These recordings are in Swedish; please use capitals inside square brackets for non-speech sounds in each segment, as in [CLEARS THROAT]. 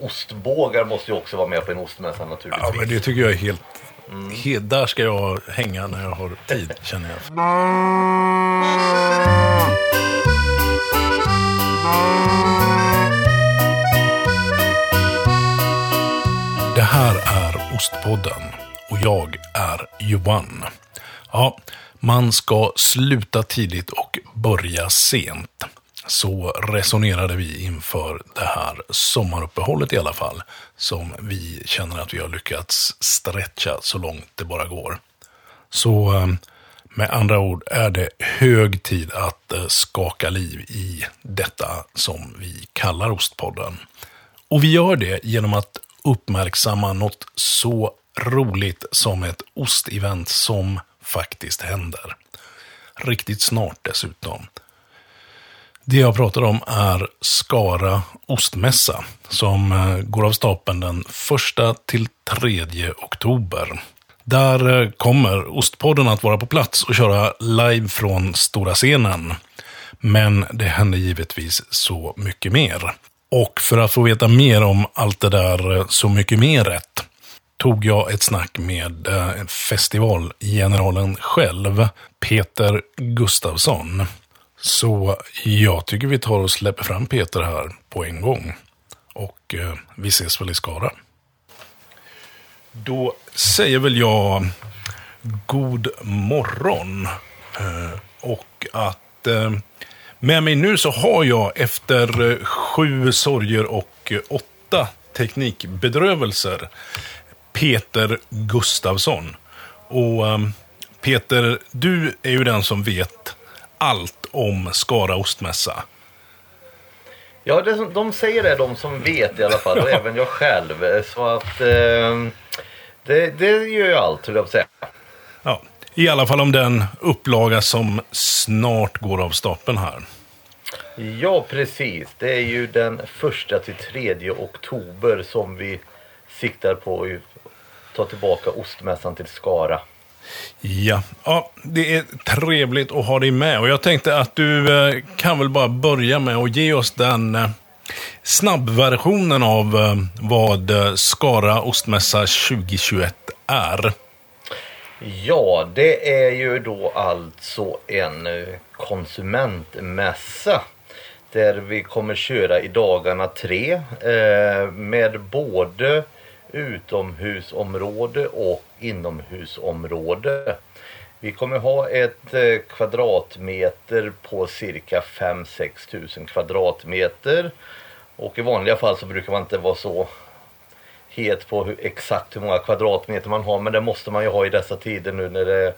ostbågar måste ju också vara med på en ostmässa naturligtvis. Ja, men det tycker jag är helt... he- där ska jag hänga när jag har tid, känner jag. Det här är Ostpodden och jag är Johan. Ja, man ska sluta tidigt och börja sent. Så resonerade vi inför det här sommaruppehållet i alla fall. Som vi känner att vi har lyckats stretcha så långt det bara går. Så eh, med andra ord är det hög tid att eh, skaka liv i detta som vi kallar Ostpodden. Och vi gör det genom att uppmärksamma något så roligt som ett ostevent som faktiskt händer. Riktigt snart dessutom. Det jag pratar om är Skara ostmässa som eh, går av stapeln den 1 till 3 oktober. Där eh, kommer Ostpodden att vara på plats och köra live från stora scenen. Men det händer givetvis så mycket mer. Och för att få veta mer om allt det där eh, så mycket mer rätt tog jag ett snack med festivalgeneralen själv, Peter Gustavsson. Så jag tycker vi tar och släpper fram Peter här på en gång. Och eh, vi ses väl i Skara. Då säger väl jag god morgon. Eh, och att eh, med mig nu så har jag efter eh, sju sorger och eh, åtta teknikbedrövelser Peter Gustavsson. Och eh, Peter, du är ju den som vet allt om Skara ostmässa. Ja, det, som- de säger det, de som vet i alla fall. Och [LAUGHS] även jag själv. Så att eh, det, det gör ju allt, höll jag på att säga. Ja, I alla fall om den upplaga som snart går av stapeln här. Ja, precis. Det är ju den första till tredje oktober som vi siktar på att ta tillbaka ostmässan till Skara. Ja. ja, det är trevligt att ha dig med. Och jag tänkte att du eh, kan väl bara börja med att ge oss den eh, snabbversionen av eh, vad Skara ostmässa 2021 är. Ja, det är ju då alltså en konsumentmässa. Där vi kommer köra i dagarna tre eh, med både utomhusområde och inomhusområde. Vi kommer ha ett eh, kvadratmeter på cirka 5-6 tusen kvadratmeter. Och i vanliga fall så brukar man inte vara så het på hur, exakt hur många kvadratmeter man har men det måste man ju ha i dessa tider nu när det är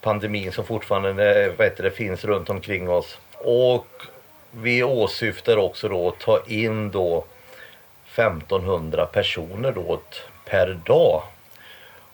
pandemin som fortfarande eh, vet, det, finns runt omkring oss. Och vi åsyftar också då att ta in då 1500 personer då per dag.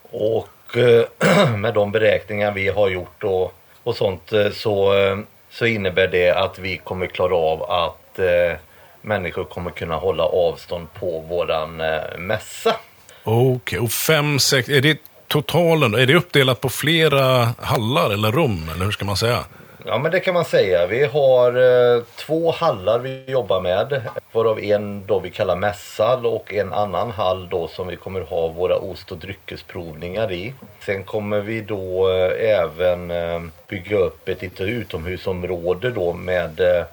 Och eh, [CLEARS THROAT] med de beräkningar vi har gjort och, och sånt eh, så, eh, så innebär det att vi kommer klara av att eh, människor kommer kunna hålla avstånd på våran eh, mässa. Okej, och fem, sex, är det totalen? Är det uppdelat på flera hallar eller rum? Eller hur ska man säga? Ja men det kan man säga. Vi har eh, två hallar vi jobbar med. Varav en då vi kallar mässal och en annan hall då som vi kommer ha våra ost och dryckesprovningar i. Sen kommer vi då eh, även eh, bygga upp ett litet utomhusområde då med eh,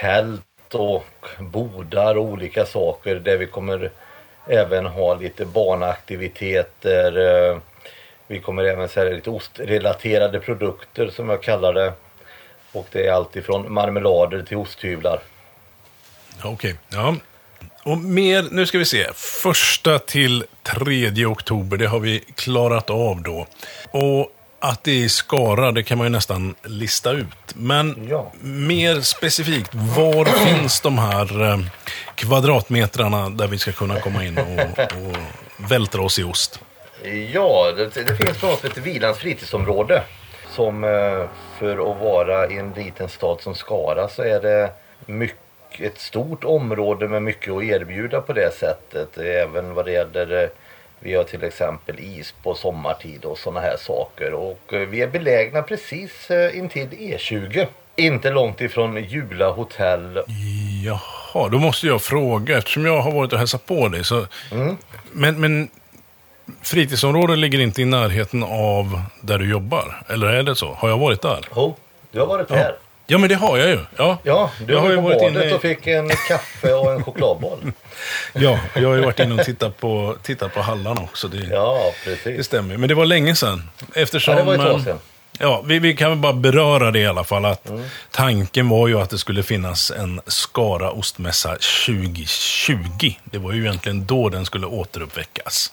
tält och bodar och olika saker där vi kommer även ha lite barnaktiviteter. eh, Vi kommer även sälja lite ostrelaterade produkter som jag kallar det. Och det är allt ifrån marmelader till osthyvlar. Okej, ja. Och mer, nu ska vi se. Första till tredje oktober, det har vi klarat av då. Och att det är Skara, det kan man ju nästan lista ut. Men Ja. mer specifikt, var [CLEARS THROAT] finns de här eh, kvadratmetrarna där vi ska kunna komma in och, och vältra oss i ost? Ja, det, det finns något som heter Vilans fritidsområde. Som eh, för att vara i en liten stad som Skara så är det mycket, ett stort område med mycket att erbjuda på det sättet. Även vad det gäller eh, vi har till exempel is på sommartid och sådana här saker. Och eh, vi är belägna precis intill E20. Inte långt ifrån Jula hotell. Jaha, då måste jag fråga, eftersom jag har varit och hälsat på dig. Så... Mm. Men, men fritidsområdet ligger inte i närheten av där du jobbar? Eller är det så? Har jag varit där? Oh, du har varit här. Ja, men det har jag ju. Ja, Ja, du Jag har ju på varit badet inne och fick en kaffe och en chokladboll. [LAUGHS] ja jag har ju varit inne och tittat på, tittat på Hallan också. Det, Ja, det precis. stämmer. Men det var länge sedan. Eftersom, Ja, det var ett tag eh, sedan. Ja, vi, vi kan väl bara beröra det i alla fall. Att Mm. Tanken var ju att det skulle finnas en Skara ostmässa 2020. Det var ju egentligen då den skulle återuppväckas.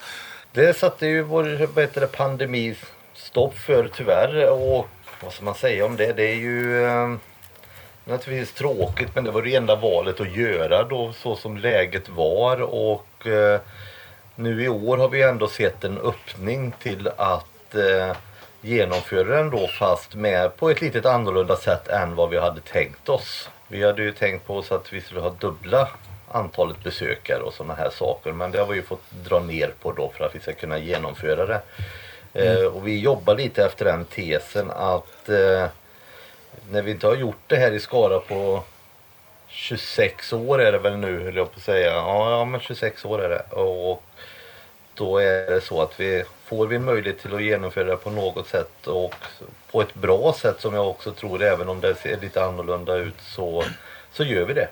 Det satte ju vår bättre pandemi stopp för tyvärr. Och vad ska man säga om det? Det är ju eh, naturligtvis tråkigt men det var det enda valet att göra då så som läget var. Och eh, nu i år har vi ändå sett en öppning till att eh, genomföra den då fast med på ett litet annorlunda sätt än vad vi hade tänkt oss. Vi hade ju tänkt på oss att vi skulle ha dubbla antalet besökare och sådana här saker men det har vi ju fått dra ner på då för att vi ska kunna genomföra det. Eh, och vi jobbar lite efter den tesen att eh, när vi inte har gjort det här i Skara på 26 år är det väl nu höll jag på att säga. Ja, ja men 26 år är det. Och då är det så att vi får vi möjlighet till att genomföra det på något sätt och på ett bra sätt som jag också tror även om det ser lite annorlunda ut så, så gör vi det.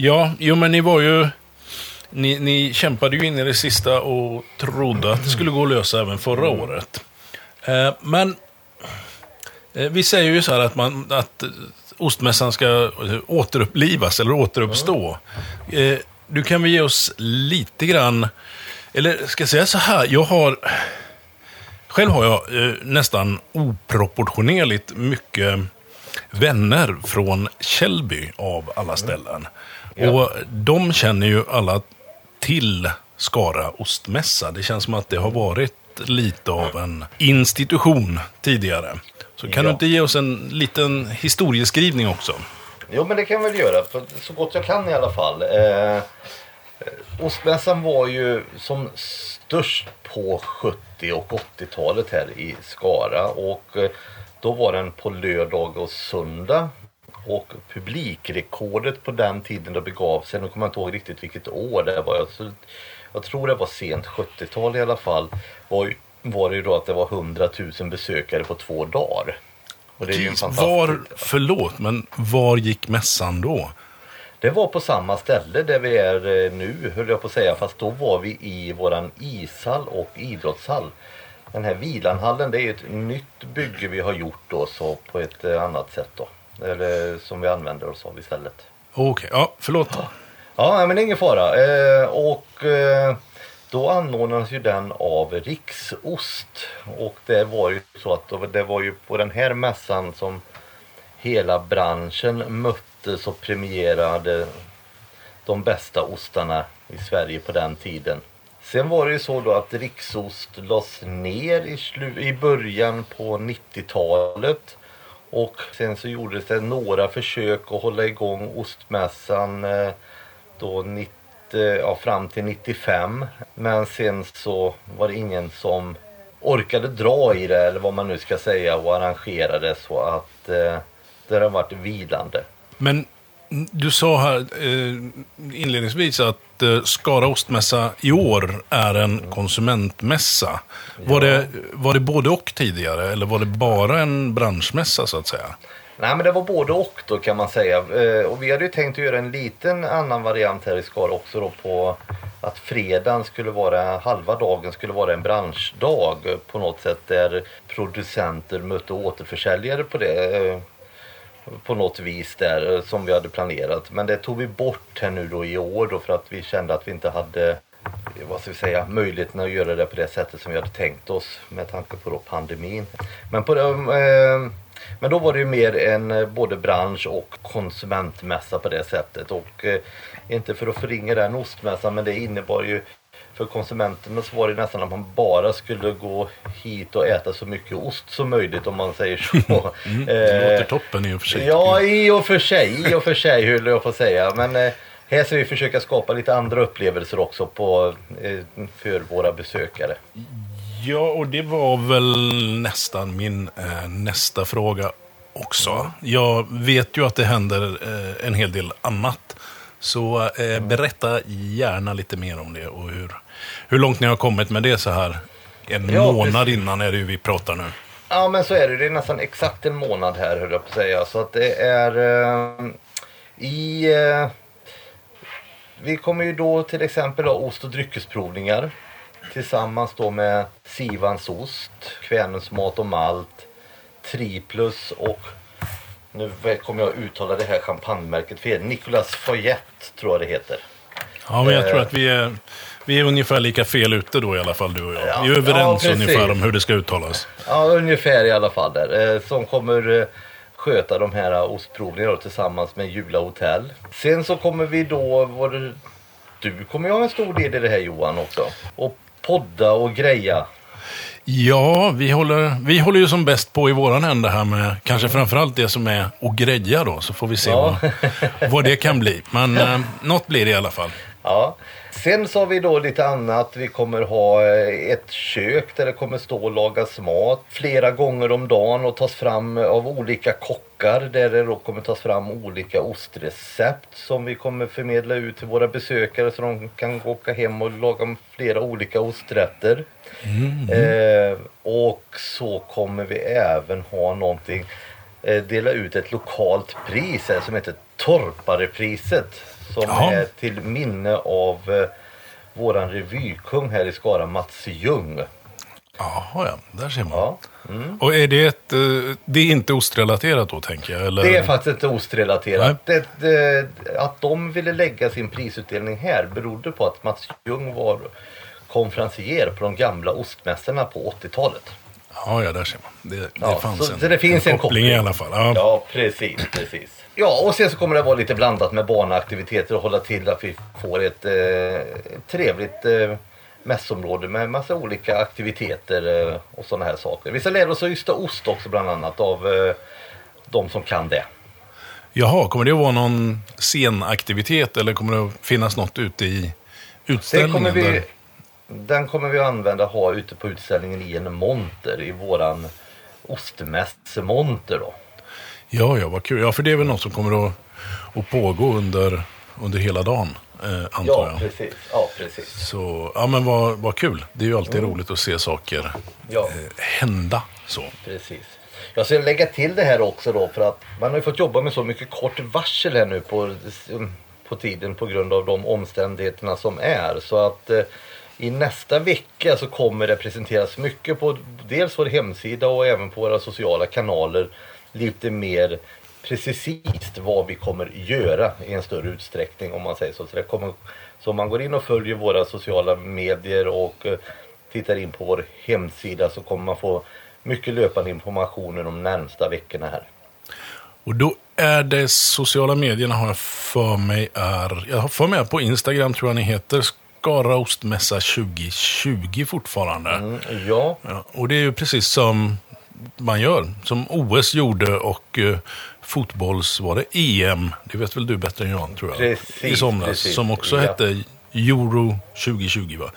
Ja, jo men ni var ju... Ni, ni kämpade ju in i det sista och trodde att det skulle gå att lösa även förra året. Eh, men eh, vi säger ju så här att, man, att eh, ostmässan ska eh, återupplivas eller återuppstå. Eh, du kan väl ge oss lite grann, eller ska jag säga så här, jag har... Själv har jag eh, nästan oproportionerligt mycket vänner från Källby av alla ställen. Ja. Och de känner ju alla till Skara ostmässa. Det känns som att det har varit lite av en institution tidigare. Så kan Ja. du inte ge oss en liten historieskrivning också? Jo men det kan jag väl göra för så gott jag kan i alla fall. Eh, eh, Ostmässan var ju som störst på 70 och 80-talet här i Skara och eh, då var den på lördag och söndag. Och publikrekordet på den tiden det begav sig, nu kommer jag inte ihåg riktigt vilket år det var. Jag, tror- jag tror det var sent 70-tal i alla fall. Var, var det ju då att det var 100 000 besökare på två dagar. Och det är ju fantastisk... Var, förlåt, men var gick mässan då? Det var på samma ställe där vi är eh, nu höll jag på att säga fast då var vi i våran ishall och idrottshall. Den här vilanhallen det är ett nytt bygge vi har gjort då så på ett eh, annat sätt då. Eller som vi använder oss av istället. Okej, ja, förlåt. Ja nej, men ingen fara. Eh, och eh, då anordnades ju den av Riksost. Och det var ju så att det var ju på den här mässan som hela branschen möttes och premierade de bästa ostarna i Sverige på den tiden. Sen var det ju så då att Riksost lades ner i, slu- i början på 90-talet. Och sen så gjordes det några försök att hålla igång ostmässan eh, då 90, eh, ja, fram till 95. Men sen så var det ingen som orkade dra i det eller vad man nu ska säga och arrangera det så att eh, det har varit vilande. Men du sa här eh, inledningsvis att Eh, Skara ostmässa i år är en konsumentmässa. Var, det, var det både och tidigare eller var det bara en branschmässa så att säga? Nej men det var både och då kan man säga. Eh, och vi hade ju tänkt att göra en liten annan variant här i Skara också då på att fredagen skulle vara, halva dagen skulle vara en branschdag på något sätt där producenter mötte återförsäljare på det. Eh, på något vis där eh, som vi hade planerat. Men det tog vi bort här nu då i år då för att vi kände att vi inte hade eh, vad ska vi säga, möjligheten att göra det på det sättet som vi hade tänkt oss med tanke på då pandemin. Men, på, de, eh, men då var det ju mer en eh, både bransch och konsumentmässa på det sättet. Och eh, inte för att förringa den ostmässan men det innebar ju för konsumenterna så var det nästan att man bara skulle gå hit och äta så mycket ost som möjligt om man säger så. [LAUGHS] Det Eh, låter toppen i och för sig. Ja, i och för sig, i och för sig höll jag på att säga. Men eh, här ska vi försöka skapa lite andra upplevelser också på, eh, för våra besökare. Ja, och det var väl nästan min eh, nästa fråga också. Jag vet ju att det händer eh, en hel del annat Så eh, berätta gärna lite mer om det och hur, hur långt ni har kommit med det så här. En Ja, månad precis. innan är det ju vi pratar nu. Ja men så är det. Det är nästan exakt en månad här höll jag på att säga. Så att det är eh, i... Eh, vi kommer ju då till exempel ha ost och dryckesprovningar. Tillsammans då med Sivans ost, Kvänens mat och malt, Triplus och nu kommer jag uttala det här champagnemärket fel. Nicolas Foyette tror jag det heter. Ja, men jag Eh. tror att vi är, vi är ungefär lika fel ute då i alla fall, du och jag. Ja, vi är överens ja, ungefär om hur det ska uttalas. Ja, ungefär i alla fall där. Eh, som kommer eh, sköta de här ostprovningarna tillsammans med Jula Hotell. Sen så kommer vi då, var det, du kommer ju ha en stor del i det här Johan också. Och podda och greja. Ja, vi håller, vi håller ju som bäst på i våran ände här med kanske framförallt det som är att greja då, så får vi se Ja. vad, vad det kan bli. Men [LAUGHS] eh, något blir det i alla fall. Ja. Sen så har vi då lite annat. Vi kommer ha eh, ett kök där det kommer stå och lagas mat flera gånger om dagen och tas fram av olika kockar där det då kommer tas fram olika ostrecept som vi kommer förmedla ut till våra besökare så de kan åka hem och laga flera olika osträtter. Eh, och så kommer vi även ha någonting eh, dela ut ett lokalt pris här som heter Torparepriset. Som Jaha. är till minne av eh, våran revykung här i Skara, Mats Ljung. Jaha, ja, där ser man. Ja. Och är det ett, eh, det är inte ostrelaterat då, tänker jag? Eller? Det är faktiskt inte ostrelaterat. Det, det, att de ville lägga sin prisutdelning här berodde på att Mats Ljung var konferencier på de gamla ostmässorna på 80-talet. Ja, ja, där ser man. Det, det Ja, fanns så- en, så det finns en koppling i alla fall. Ja. Ja, precis, precis. Ja, och sen så kommer det vara lite blandat med barnaktiviteter och hålla till att vi får ett eh, trevligt eh, mässområde med massa olika aktiviteter eh, och sådana här saker. Vi ska lära oss att ysta ost också bland annat av eh, de som kan det. Jaha, kommer det att vara någon scenaktivitet eller kommer det att finnas något ute i utställningen? kommer, vi, där? den kommer vi använda ha ute på utställningen i en monter i våran ostmässemonter då. Ja, ja, vad kul. Ja, för det är väl något som kommer att, att pågå under, under hela dagen, eh, antar Ja, jag. precis. Ja, precis. Så, ja men vad, vad kul. Det är ju alltid roligt att se saker Ja. eh, hända så. Precis. Jag ska lägga till det här också då för att man har ju fått jobba med så mycket kort varsel här nu på, på tiden på grund av de omständigheterna som är. Så att eh, i nästa vecka så kommer det presenteras mycket på dels vår hemsida och även på våra sociala kanaler. Lite mer precis vad vi kommer göra i en större utsträckning om man säger så. Så, det kommer, så om man går in och följer våra sociala medier och eh, tittar in på vår hemsida så kommer man få mycket löpande information de närmsta veckorna här. Och då är det sociala medierna har jag för mig är, jag har för mig på Instagram tror jag ni heter Skara Ostmässa 2020 fortfarande. Mm, ja, Ja, och det är ju precis som man gör, som OS gjorde och eh, fotbolls, var det EM, det vet väl du bättre än jag tror jag, Precis, i somras, precis. som också Ja. hette Euro 2020 va?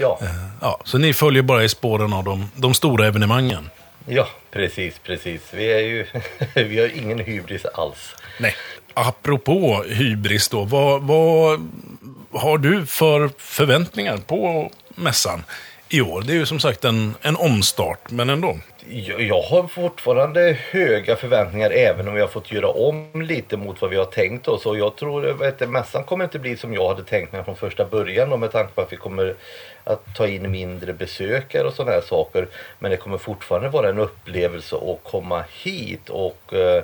ja, Ja, så ni följer bara i spåren av de, de stora evenemangen. ja, precis, precis. Vi är ju, [LAUGHS] vi har ingen hybris alls. Nej. Apropå hybris då, vad, vad har du för förväntningar på mässan i år? Det är ju som sagt en, en omstart, men ändå. Jag, jag har fortfarande höga förväntningar även om vi har fått göra om lite mot vad vi har tänkt oss. Och jag tror att mässan kommer inte bli som jag hade tänkt mig från första början. då, med tanke på att vi kommer att ta in mindre besökare och sådana här saker. Men det kommer fortfarande vara en upplevelse att komma hit och eh,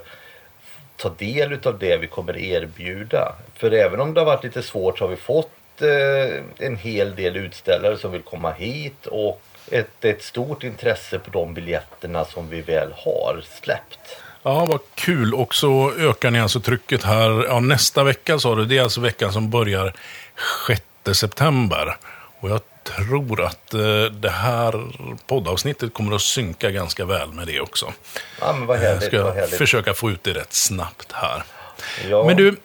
ta del av det vi kommer erbjuda. För även om det har varit lite svårt så har vi fått en hel del utställare som vill komma hit och ett, ett stort intresse på de biljetterna som vi väl har släppt. Ja, vad kul. Och så ökar ni alltså trycket här. Ja, nästa vecka sa du, det är alltså veckan som börjar 6 september. Och jag tror att eh, det här poddavsnittet kommer att synka ganska väl med det också. Ja men vad Jag härligt, ska vad härligt. försöka få ut det rätt snabbt här. Ja. Men du,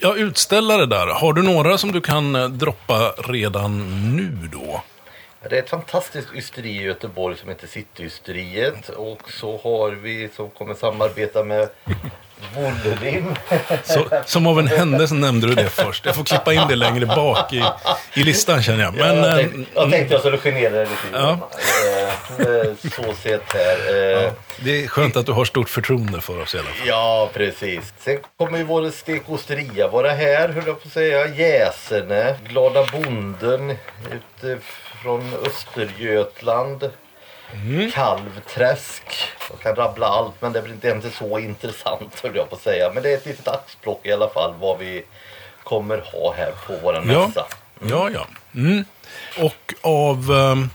ja, utställare där. Har du några som du kan eh, droppa redan nu då? Det är ett fantastiskt ysteri i Göteborg som heter Cityysteriet och så har vi som kommer samarbeta med Wollerim. Som av en händelse nämnde du det först. Jag får klippa in det längre bak i, i listan känner jag. Men, jag, eh, tänkte, jag tänkte jag skulle genera dig lite Ja. Eh, eh, Så sett här. Eh, ja, det är skönt att du har stort förtroende för oss i alla fall. Ja, precis. Sen kommer ju vår stekosteria vara här, höll jag på att säga. Jäsene, Glada bonden utifrån Östergötland. Kalvträsk. Jag kan rabbla allt men det blir inte ens så intressant höll jag på att säga. Men det är ett litet axplock i alla fall vad vi kommer ha här på våran Ja, mässa. ja. ja. Mm. Och av... ehm,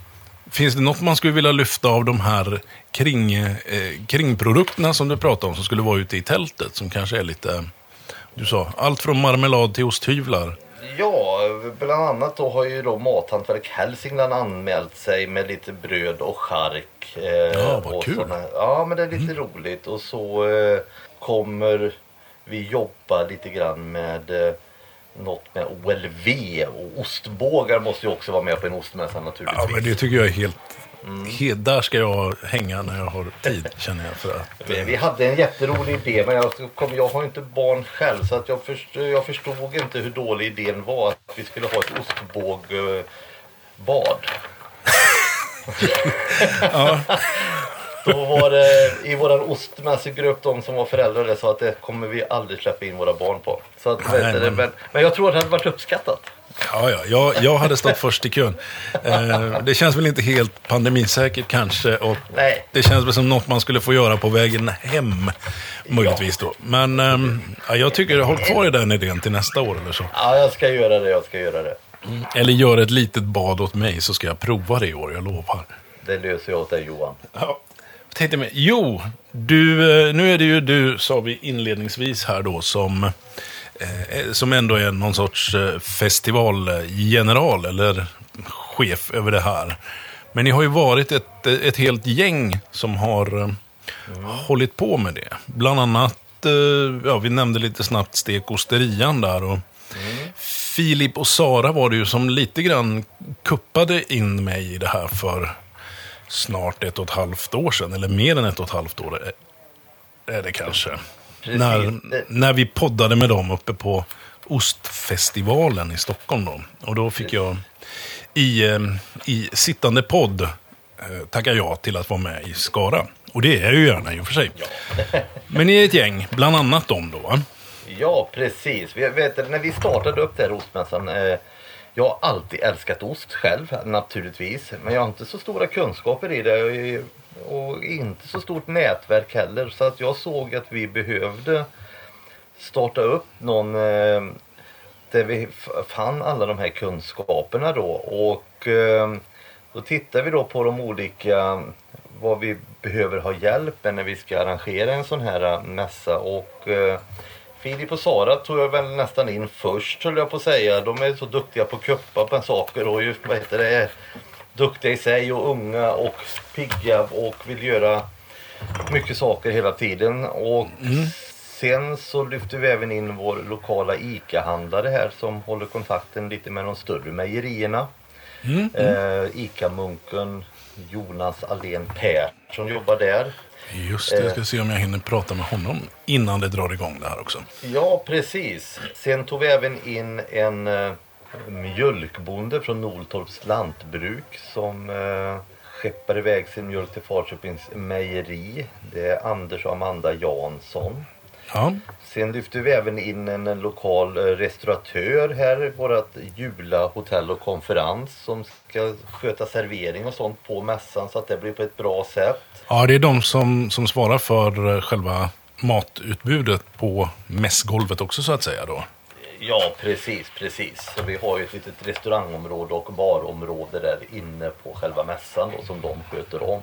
finns det något man skulle vilja lyfta av de här kring, eh, kringprodukterna som du pratade om som skulle vara ute i tältet som kanske är lite... Du sa allt från marmelad till osthyvlar. Ja, bland annat då har ju då Mathantverk Hälsingland anmält sig med lite bröd och chark. Eh, Ja, vad kul. Mm. såna- ja, men det är lite roligt. Och så eh, kommer vi jobba lite grann med eh, något med OLV och ostbågar måste ju också vara med på en ostmässa naturligtvis. Ja, men det tycker jag är helt... he- där ska jag hänga när jag har tid, känner jag. För att, eh, Vi hade en jätterolig idé men jag, kom, jag har inte barn själv så att jag, förstod, jag förstod inte hur dålig idén var att vi skulle ha ett ostbågbad. [LAUGHS] ja, Då var det i våran ostmässegrupp de som var föräldrar det sa att det kommer vi aldrig släppa in våra barn på. Så att, Nej, men, men jag tror att det hade varit uppskattat. Ja, ja jag, jag hade stått först i kön. Eh, det känns väl inte helt pandemisäkert kanske. Och Nej. Det känns väl som något man skulle få göra på vägen hem, möjligtvis då. Men ja, jag tycker, håll kvar i den idén till nästa år eller så. Ja, jag ska göra det, jag ska göra det. Eller gör ett litet bad åt mig så ska jag prova det i år, jag lovar. Det löser jag åt dig Johan. Ja. Jag tänkte med, jo, du, eh, nu är det ju du, sa vi inledningsvis här då, som, eh, som ändå är någon sorts eh, festivalgeneral eller chef över det här. Men ni har ju varit ett, ett helt gäng som har eh, hållit på med det. Bland annat, eh, ja, vi nämnde lite snabbt stekosterian där. Och Filip och Sara var det ju som lite grann kuppade in mig i det här för snart ett och ett halvt år sedan, eller mer än ett och ett halvt år är- är det kanske. Precis. När, när vi poddade med dem uppe på Ostfestivalen i Stockholm då. Och då fick jag i, eh, i sittande podd eh, tacka ja till att vara med i Skara. Och det är jag ju gärna i och för sig. [LAUGHS] Men ni är ett gäng, bland annat dem då va? Ja, precis. Vi, vet, när vi startade upp det här ostmässan. Eh, jag har alltid älskat ost själv naturligtvis. Men jag har inte så stora kunskaper i det. och- inte så stort nätverk heller. Så att jag såg att vi behövde starta upp någon eh, där vi fann alla de här kunskaperna då. Och eh, då tittar vi då på de olika vad vi behöver ha hjälp med när vi ska arrangera en sån här eh, mässa. Och eh, Filip och Sara tog jag väl nästan in först höll jag på att säga. De är så duktiga på att kuppa på saker och just vad heter det, duktiga i sig och unga och pigga och vill göra mycket saker hela tiden. Och sen så lyfter vi även in vår lokala ICA-handlare här som håller kontakten lite med de större mejerierna. Eh, ICA-munken Jonas Alén Persson jobbar där. Just det, jag ska se om jag hinner prata med honom innan det drar igång det här också. Ja, precis. Sen tog vi även in en eh, mjölkbonde från Noltorps lantbruk som eh, skeppar iväg sin mjölk till Falköpings mejeri. Det är Anders och Amanda Jansson. Ja, Sen lyfter vi även in en, en lokal eh, restauratör här i vårt Jula hotell och konferens som ska sköta servering och sånt på mässan så att det blir på ett bra sätt. ja det är de som, som svarar för eh, själva matutbudet på mässgolvet också så att säga då. Ja, precis, precis. Så vi har ju ett litet restaurangområde och barområde där inne på själva mässan då, som de sköter om.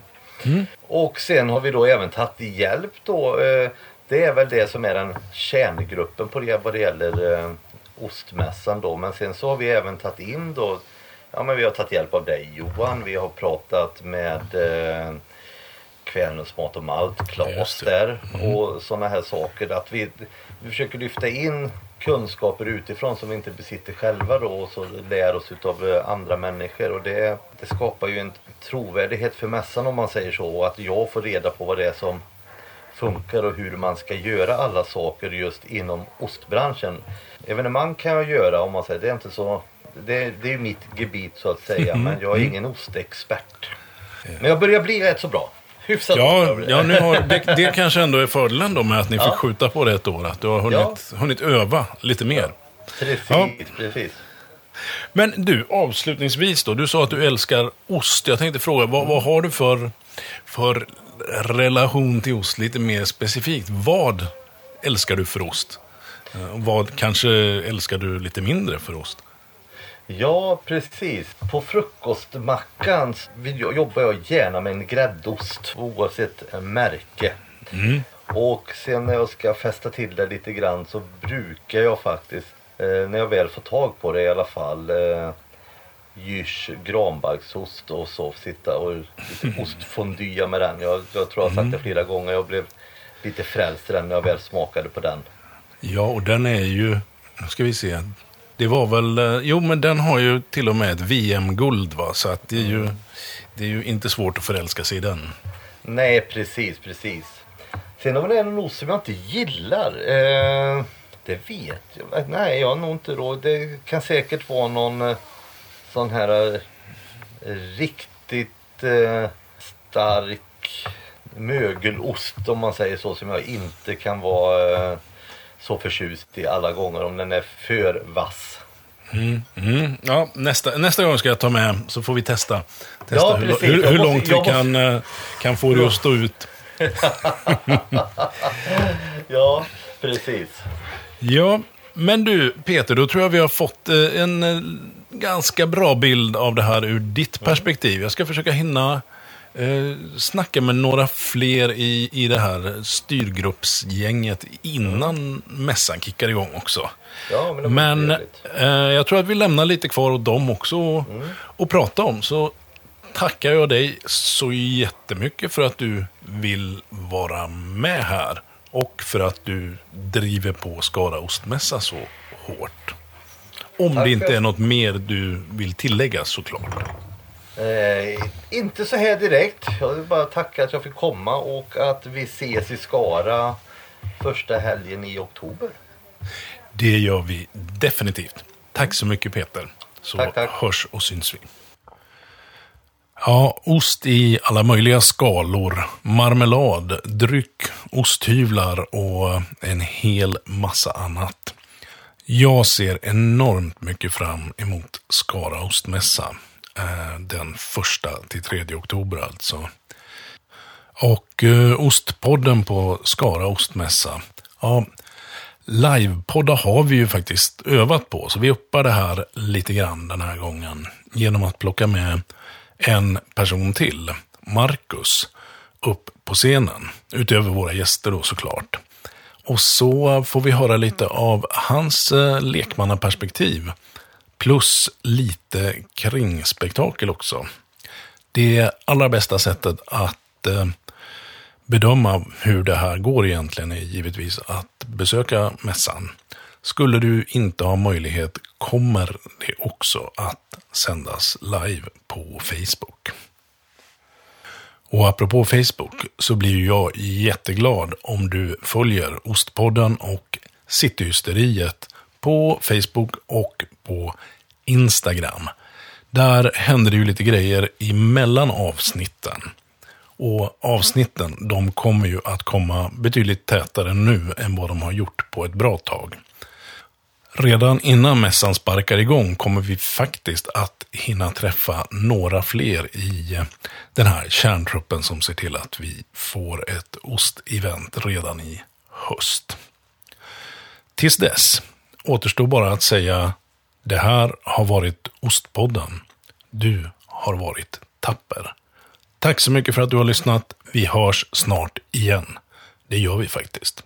Och sen har vi då även tagit hjälp då. Eh, det är väl det som är den kärngruppen på det vad det gäller eh, ostmässan då. Men sen så har vi även tagit in då Ja men vi har tagit hjälp av dig Johan. Vi har pratat med eh, Kvänus Mat och Malt, Klas där och sådana här saker. Att vi, vi försöker lyfta in kunskaper utifrån som vi inte besitter själva då och så lär oss utav eh, andra människor och det, det skapar ju en trovärdighet för mässan om man säger så och att jag får reda på vad det är som funkar och hur man ska göra alla saker just inom ostbranschen. Evenemang kan jag göra om man säger det är inte så det, det är mitt gebit så att säga Mhm. men jag är ingen ostexpert. Men jag börjar bli rätt så bra. Hyfsat Ja, bra. ja nu har, det, det kanske ändå är fördelen då med att ni Ja. fick skjuta på det ett år. Att du har hunnit, hunnit öva lite mer. Precis, Ja. precis. Men du, avslutningsvis då. Du sa att du älskar ost. Jag tänkte fråga, vad, vad har du för, för relation till ost lite mer specifikt? Vad älskar du för ost? Eh, Vad kanske älskar du lite mindre för ost? Ja, precis. På frukostmackan jobbar jag gärna med en gräddost oavsett eh, märke. Och sen när jag ska fästa till det lite grann så brukar jag faktiskt, eh, när jag väl får tag på det i alla fall, eh, Jysch granbarksost och så sitta och [LAUGHS] ostfondya med den. Jag, jag tror jag har sagt det flera gånger. Jag blev lite frälst i den när jag väl smakade på den. Ja, och den är ju, nu ska vi se. Det var väl, eh, jo men den har ju till och med ett VM-guld va, så att det är ju, det är ju inte svårt att förälska sig i den. Nej, precis, precis. Sen det är någon ost som jag inte gillar. Eh, det vet jag Nej, jag har nog inte råd. Det kan säkert vara någon eh, sån här eh, riktigt eh, stark mögelost om man säger så som jag inte kan vara eh, så förtjust i alla gånger om den är för vass. Mm, ja, nästa, nästa gång ska jag ta med, så får vi testa. testa Ja, hur, hur, hur måste- långt vi kan, eh, kan få det att stå ut. [LAUGHS] Ja, precis. Ja, men du Peter, då tror jag vi har fått eh, en ganska bra bild av det här ur ditt perspektiv. Jag ska försöka hinna eh, snacka med några fler i, i det här styrgruppsgänget innan mässan kickar igång också. Ja, men Men eh, jag tror att vi lämnar lite kvar åt dem också och, och prata om. Så tackar jag dig så jättemycket för att du vill vara med här. Och för att du driver på Skara ostmässa så hårt. Om Tack det inte för- är något mer du vill tillägga såklart. Eh, inte så här direkt. Jag vill bara tacka att jag fick komma och att vi ses i Skara första helgen i oktober. Det gör vi definitivt. Tack så mycket Peter. Så Tack, tack. hörs och syns vi. Ja, ost i alla möjliga skalor, marmelad, dryck, osthyvlar och en hel massa annat. Jag ser enormt mycket fram emot Skara ostmässa. Eh, den första till tredje oktober alltså. Och eh, Ostpodden på Skara ostmässa. Ja, livepoddar har vi ju faktiskt övat på, så vi uppar det här lite grann den här gången. Genom att plocka med en person till, Marcus, upp på scenen. Utöver våra gäster då såklart. Och så får vi höra lite av hans eh, lekmannaperspektiv. Plus lite kringspektakel också. Det allra bästa sättet att eh, bedöma hur det här går egentligen är givetvis att besöka mässan. Skulle du inte ha möjlighet kommer det också att sändas live på Facebook. Och apropå Facebook så blir ju jag jätteglad om du följer Ostpodden och Cityhysteriet på Facebook och på Instagram. Där händer det ju lite grejer emellan avsnitten. Och avsnitten, de kommer ju att komma betydligt tätare nu än vad de har gjort på ett bra tag. Redan innan mässan sparkar igång kommer vi faktiskt att hinna träffa några fler i eh, den här kärntruppen som ser till att vi får ett ostevent redan i höst. Tills dess återstår bara att säga det här har varit Ostpodden. Du har varit tapper. Tack så mycket för att du har lyssnat. Vi hörs snart igen. Det gör vi faktiskt.